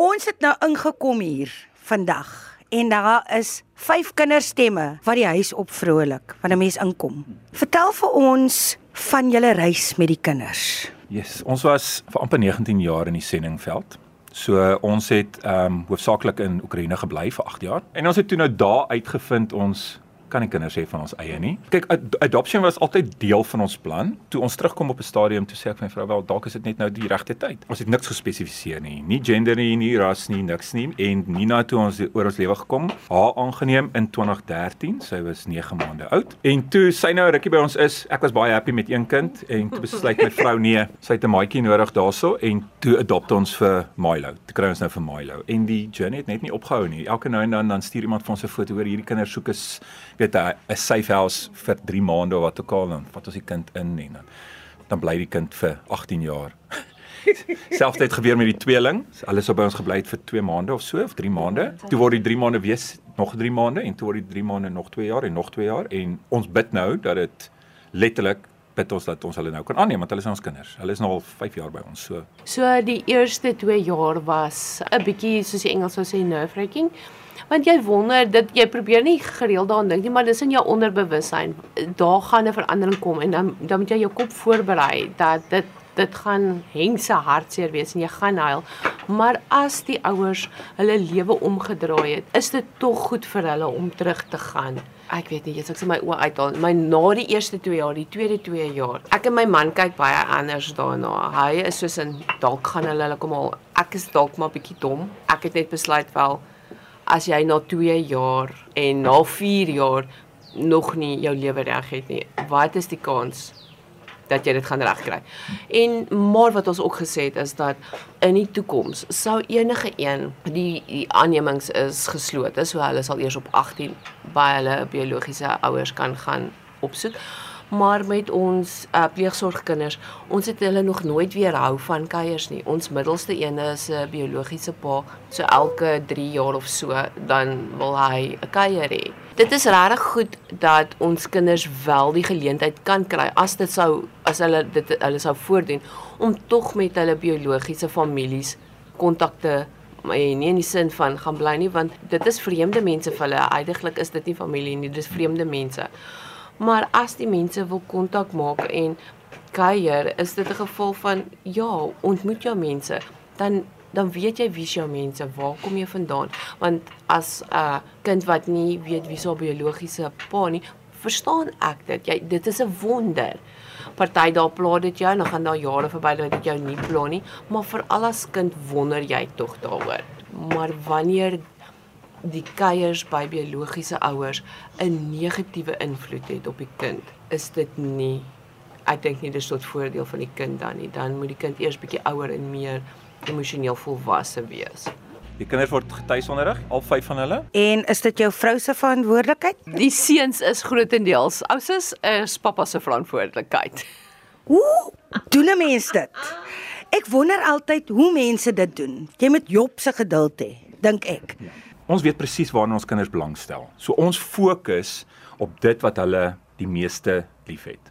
Ons het nou ingekom hier vandag en daar is vyf kinderstemme wat die huis op vrolik wanneer 'n mens inkom. Vertel vir ons van julle reis met die kinders. Yes, ons was vir amper 19 jaar in die sendingveld. So ons het ehm um, hoofsaaklik in Oekraïne gebly vir 8 jaar. En ons het toe nou daar uitgevind ons kan nie kinders hê van ons eie nie. Kyk, ad adoption was altyd deel van ons plan. Toe ons terugkom op 'n stadium toe sê ek vir my vrou wel dalk is dit net nou die regte tyd. Ons het niks gespesifiseer nie, nie gender nie, nie ras nie, niks nie. En Nina toe ons oor ons lewe gekom, haar aangeneem in 2013. Sy was 9 maande oud. En toe sy nou rukkie by ons is, ek was baie happy met een kind en toe besluit my vrou nee, sy het 'n maatjie nodig daarso en toe adopt ons vir Milo. Toe kry ons nou vir Milo. En die journey het net nie opgehou nie. Elke nou en dan dan stuur iemand vir ons 'n foto oor hierdie kinders soek is weet 'n safe house vir 3 maande of wat ook al dan vat ons die kind in en dan dan bly die kind vir 18 jaar. Selfs dit gebeur met die tweeling. Hulle sou by ons gebly het vir 2 maande of so of 3 maande. Toe word die 3 maande weer nog 3 maande en toe word die 3 maande nog 2 jaar en nog 2 jaar en ons bid nou dat dit letterlik bid ons dat ons hulle nou kan aanneem want hulle is ons kinders. Hulle is nou al 5 jaar by ons. So So die eerste 2 jaar was 'n bietjie soos die Engels sou sê nerve-wracking want jy wonder dit jy probeer nie gereeld daaraan dink nie maar dis in jou onderbewussyn daar gaan 'n verandering kom en dan dan moet jy jou kop voorberei dat dit dit gaan hengse hartseer wees en jy gaan huil. Maar as die ouers hulle lewe omgedraai het is dit tog goed vir hulle om terug te gaan. Ek weet nie jy's ek sê my oë uithaal. My na die eerste 2 jaar die tweede 2 jaar ek en my man kyk baie anders daarna. Hy is soos in dalk gaan hulle hulle kom al. Ek is dalk maar bietjie dom. Ek het net besluit wel as jy na 2 jaar en na 4 jaar nog nie jou lewe reg het nie. Wat is die kans dat jy dit gaan regkry? En maar wat ons ook gesê het is dat in die toekoms sou enige een die die aannemings is geslote, so hulle sal eers op 18 by hulle biologiese ouers kan gaan opsoek maar met ons uh, pleegsorgkinders, ons het hulle nog nooit weer hou van kuiers nie. Ons middelste een is 'n biologiese pa, so elke 3 jaar of so dan wil hy 'n kuier hê. Dit is regtig goed dat ons kinders wel die geleentheid kan kry as dit sou as hulle dit hulle sou voordoen om tog met hulle biologiese families kontakte en nie in die sin van gaan bly nie want dit is vreemde mense vir hulle. Heidiglik is dit nie familie nie, dis vreemde mense. Maar as die mense wil kontak maak en kuier, is dit 'n geval van ja, ontmoet jou mense, dan dan weet jy wie jou mense, waar kom jy vandaan? Want as 'n uh, kind wat nie weet wie sy biologiese pa nie, verstaan ek dit. Jy dit is 'n wonder. Party daar pla dit jou, dan gaan daar jare verby dat dit jou nie pla nie, maar vir al as kind wonder jy tog daaroor. Maar wanneer die kuiers by biologiese ouers 'n negatiewe invloed het op die kind, is dit nie ek dink nie dis tot voordeel van die kind dan nie. Dan moet die kind eers bietjie ouer en meer emosioneel volwasse wees. die kinders word getuisonderrig, al vyf van hulle. En is dit jou vrou se verantwoordelikheid? Die seuns is grootendeels ouses is pappa se verantwoordelikheid. Hoe doen 'n mens dit? Ek wonder altyd hoe mense dit doen. Jy moet Job se geduld hê, dink ek. Ons weet presies waarna ons kinders belangstel. So ons fokus op dit wat hulle die meeste liefhet.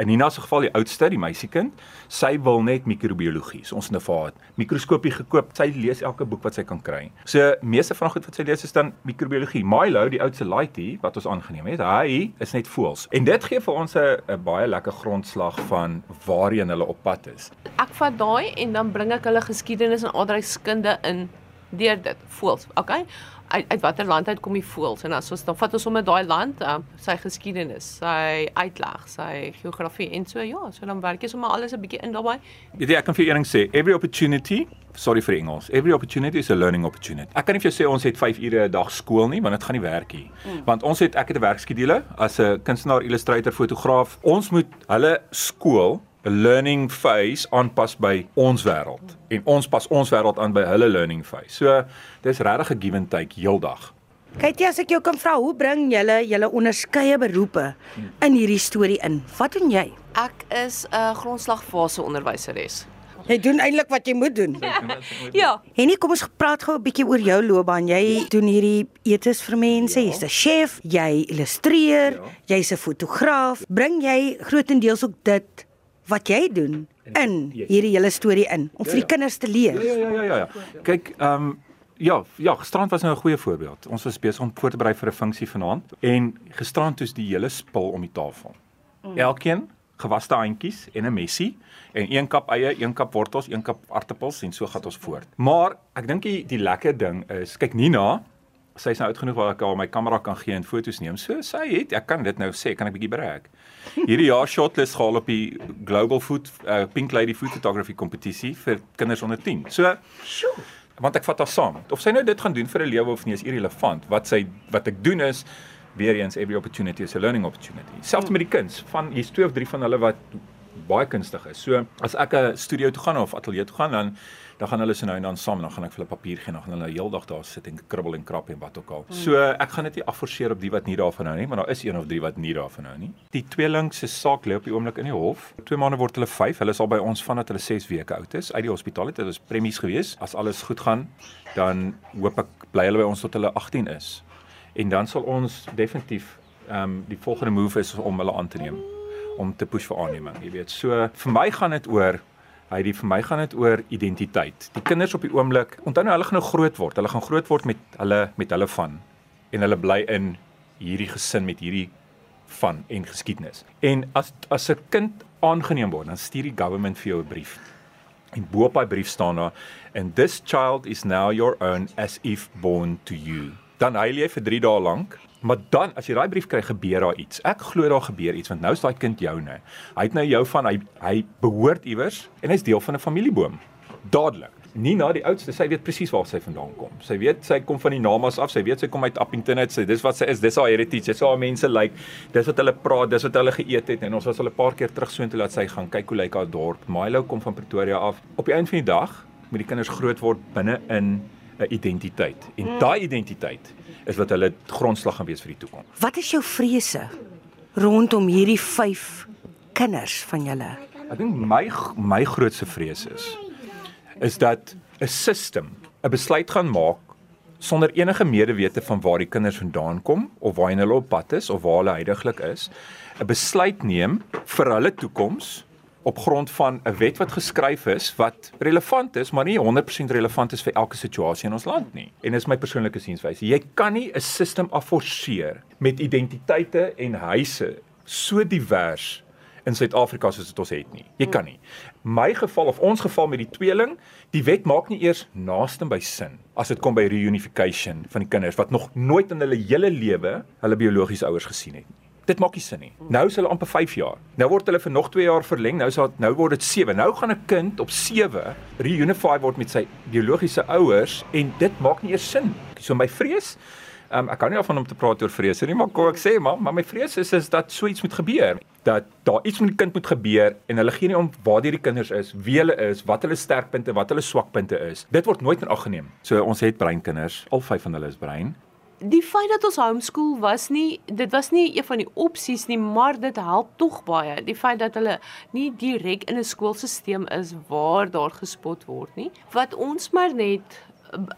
In Nina se geval die oudste, die meisiekind, sy wil net microbiologie. So ons het nou vir haar mikroskoopie gekoop. Sy lees elke boek wat sy kan kry. So meeste van goed wat sy lees is dan microbiologie. Milo, die oudste laaitie wat ons aangeneem het, hy is net voels. En dit gee vir ons 'n 'n baie lekker grondslag van waarheen hulle op pad is. Ek vat daai en dan bring ek hulle geskiedenis en aardrykskunde in deur dit. Voels, okay? Uit, uit watter land uit kom die voels? En as ons dan vat ons sommer daai land, uh, sy geskiedenis, sy uitleg, sy geografie en so ja, so dan werk jy sommer alles 'n bietjie in daarbey. Weet jy, ek kan vir jou een ding sê, every opportunity, sorry vir Engels, every opportunity is a learning opportunity. Ek kan nie vir jou sê ons het 5 ure 'n dag skool nie, want dit gaan nie werk nie. Mm. Want ons het ek het 'n werkskedule as 'n kunstenaar, illustrator, fotograaf. Ons moet hulle skool learning phase aanpas by ons wêreld en ons pas ons wêreld aan by hulle learning phase. So dis regtig 'n give and take heeldag. Kyk jy as ek jou kan vra, hoe bring julle julle onderskeie beroepe in hierdie storie in? Wat doen jy? Ek is 'n uh, grondslagfase onderwyseres. Jy doen eintlik wat jy moet doen. Ja, Henny, kom ons praat gou 'n bietjie oor jou loopbaan. Jy doen hierdie etes vir mense. Jy's 'n chef, jy illustreer, jy's 'n fotograaf. Bring jy grootendeels ook dit wat jy doen in hierdie hele storie in om vir die kinders te leer. Ja ja ja ja ja. Kyk, ehm um, ja, ja, gisterand was nou 'n goeie voorbeeld. Ons was besig om voor te berei vir 'n funksie vanaand en gisterand toets die hele spul om die tafel. Mm. Elkeen gewaste handjies en 'n messie en een kap eie, een kap wortels, een kap aartappels en so gaan ons voort. Maar ek dink die, die lekker ding is, kyk Nina, sy's nou oud genoeg waar ek haar my kamera kan gee en foto's neem. So sy het, ek kan dit nou sê, kan ek bietjie breek. Hierdie jaar shotlist gehaal op die Global Food uh, Pink Lady Food Photography kompetisie vir kinders onder 10. So, sjoe. Want ek vat haar saam. Of sy nou dit gaan doen vir 'n lewe of nie is irrelevant. Wat sy wat ek doen is weer eens every opportunity is a learning opportunity. Selfs met die kinders van hier's twee of drie van hulle wat baie kunstig is. So as ek 'n studio toe gaan of ateljee toe gaan dan dan gaan hulle se nou en dan saam dan gaan ek vir hulle papier gee en dan gaan hulle heeldag daar sit en kribbel en krap en wat ook al. So ek gaan dit nie afforceer op die wat nie daarvan hou nie, maar daar is een of drie wat nie daarvan hou nie. Die tweeling se saak lê op die oomblik in die hof. Twee maande word hulle 5. Hulle is al by ons vandat hulle 6 weke oud is uit die hospitaal het. Dit is premies gewees. As alles goed gaan, dan hoop ek bly hulle by ons tot hulle 18 is en dan sal ons definitief ehm um, die volgende move is om hulle aan te neem om te push vir aanneming, jy weet. So vir my gaan dit oor hy die vir my gaan dit oor identiteit. Die kinders op die oomblik, onthou nou hulle gaan nou groot word. Hulle gaan groot word met hulle met hulle van en hulle bly in hierdie gesin met hierdie van en geskiedenis. En as as 'n kind aangeneem word, dan stuur die government vir jou 'n brief. En bo op daai brief staan daar and this child is now your own as if born to you dan huil jy vir 3 dae lank. Maar dan as jy daai brief kry, gebeur daar iets. Ek glo daar gebeur iets want nou is daai kind joune. Hy het nou jou van hy hy behoort iewers en hy's deel van 'n familieboom. Dadelik. Nina, die oudste, sy weet presies waar sy vandaan kom. Sy weet sy kom van die namas af. Sy weet sy kom uit Appington uit. Sy dis wat sy is. Dis haar heritage. Dis haar mense lyk. Like. Dis wat hulle praat. Dis wat hulle geëet het en ons was al 'n paar keer terug soontoe laat sy gaan kyk hoe lyk haar dorp. Milo kom van Pretoria af. Op die einde van die dag moet die kinders groot word binne in 'n identiteit. En daai identiteit is wat hulle grondslag gaan wees vir die toekoms. Wat is jou vrese rondom hierdie 5 kinders van julle? Ek dink my my grootste vrees is is dat 'n sisteem 'n besluit gaan maak sonder enige medewete van waar die kinders vandaan kom of waar hulle op pad is of waar hulle heidaglik is, 'n besluit neem vir hulle toekoms op grond van 'n wet wat geskryf is wat relevant is, maar nie 100% relevant is vir elke situasie in ons land nie. En dis my persoonlike sienwyse. Jy kan nie 'n stelsel afforceer met identiteite en huise so divers in Suid-Afrika soos dit ons het nie. Jy kan nie. My geval of ons geval met die tweeling, die wet maak nie eers naaste by sin as dit kom by reunification van die kinders wat nog nooit in hulle hele lewe hulle biologiese ouers gesien het nie. Dit maak nie sin nie. Nou is hulle amper 5 jaar. Nou word hulle vir nog 2 jaar verleng. Nou is dit nou word dit 7. Nou gaan 'n kind op 7 reunify word met sy biologiese ouers en dit maak nie eers sin. So my vrees, um, ek kan nie afvan om te praat oor vrese nie, maar kom ek sê maar, maar my vrees is is dat so iets moet gebeur. Dat daar iets met die kind moet gebeur en hulle gee nie om waar die kinders is, wie hulle is, wat hulle sterkpunte, wat hulle swakpunte is. Dit word nooit in ag geneem. So ons het breinkinders, al 5 van hulle is brein die feit dat ons homeschool was nie dit was nie een van die opsies nie maar dit help tog baie. Die feit dat hulle nie direk in 'n skoolstelsel is waar daar gespot word nie. Wat ons maar net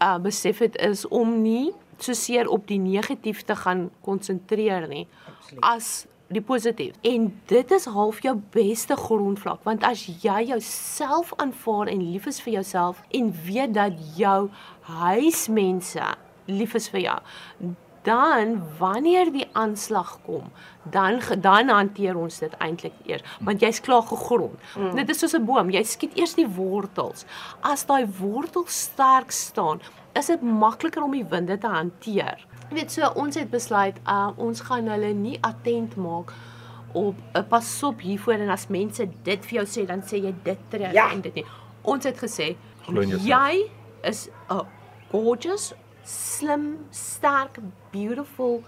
uh, besef het is om nie so seer op die negatief te gaan konsentreer nie Absoluut. as die positief. En dit is half jou beste grondvlak want as jy jouself aanvaar en lief is vir jouself en weet dat jou huismense lief is vir jou. Dan wanneer die aanslag kom, dan dan hanteer ons dit eintlik eers, want jy's klaar gegrond. Mm. Dit is soos 'n boom, jy skiet eers die wortels. As daai wortels sterk staan, is dit makliker om die winde te hanteer. Jy weet so ons het besluit, uh, ons gaan hulle nie attent maak op 'n uh, pasop hiervoor en as mense dit vir jou sê, dan sê jy dit terug ja. en dit nie. Ons het gesê jy is 'n gorgeous slim, sterk, beautiful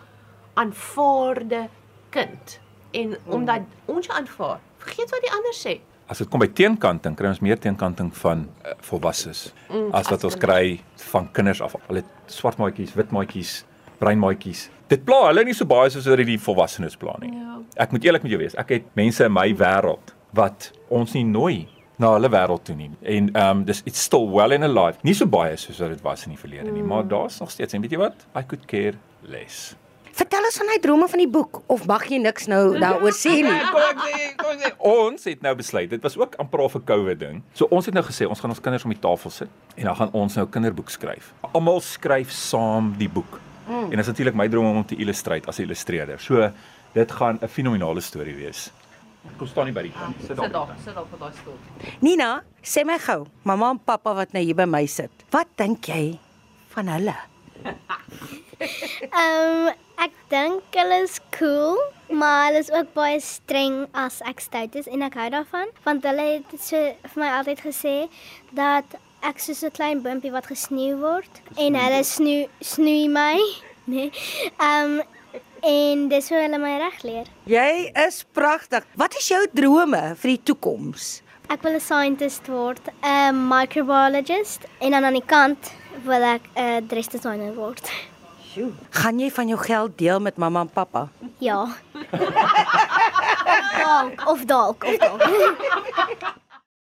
aanvaarde kind. En omdat ons jou aanvaar, vergeet wat die ander sê. As dit kom by teenkanting, kry ons meer teenkanting van uh, volwasses mm, as wat ons kry van kinders af. Hulle het swart maatjies, wit maatjies, bruin maatjies. Dit pla hulle nie so baie soos wat die volwassenes pla nie. Ja. Ek moet eerlik met jou wees, ek het mense in my wêreld wat ons nie nooi na hulle wêreld toe nie. En ehm um, dis it's still well in alive. Nie so baie soos wat dit was in die verlede nie, mm. maar daar's nog steeds en weet jy wat? I could care less. Vertel ons van hy drome van die boek of mag jy niks nou daaroor sê nie? Kom ek sê, kom ek sê, ons het nou besluit. Dit was ook amper al 'n COVID ding. So ons het nou gesê ons gaan ons kinders om die tafel sit en dan gaan ons nou kinderboek skryf. Almal skryf saam die boek. Mm. En dit is natuurlik my droom om te illustreer as 'n illustreerder. So dit gaan 'n fenominale storie wees. Kom staan nie by die kant. Sit daar. Sit daar, sit daar op daai stoel. Nina, sê my gou, mamma en pappa wat nou hier by my sit. Wat dink jy van hulle? Ehm um, ek dink hulle is cool, maar hulle is ook baie streng as ek stout is en ek hou daarvan, want hulle het so vir my altyd gesê dat ek soos 'n klein bimpie wat gesneeu word en hulle snoei snoei my, nee. Ehm um, en dis hoe hulle my reg leer. Jy is pragtig. Wat is jou drome vir die toekoms? Ek wil 'n scientist word, 'n microbiologist en dan aan die kant wil ek 'n dressdesigner word. Sjoe. Gaan jy van jou geld deel met mamma en pappa? Ja. dalk of dalk of dalk.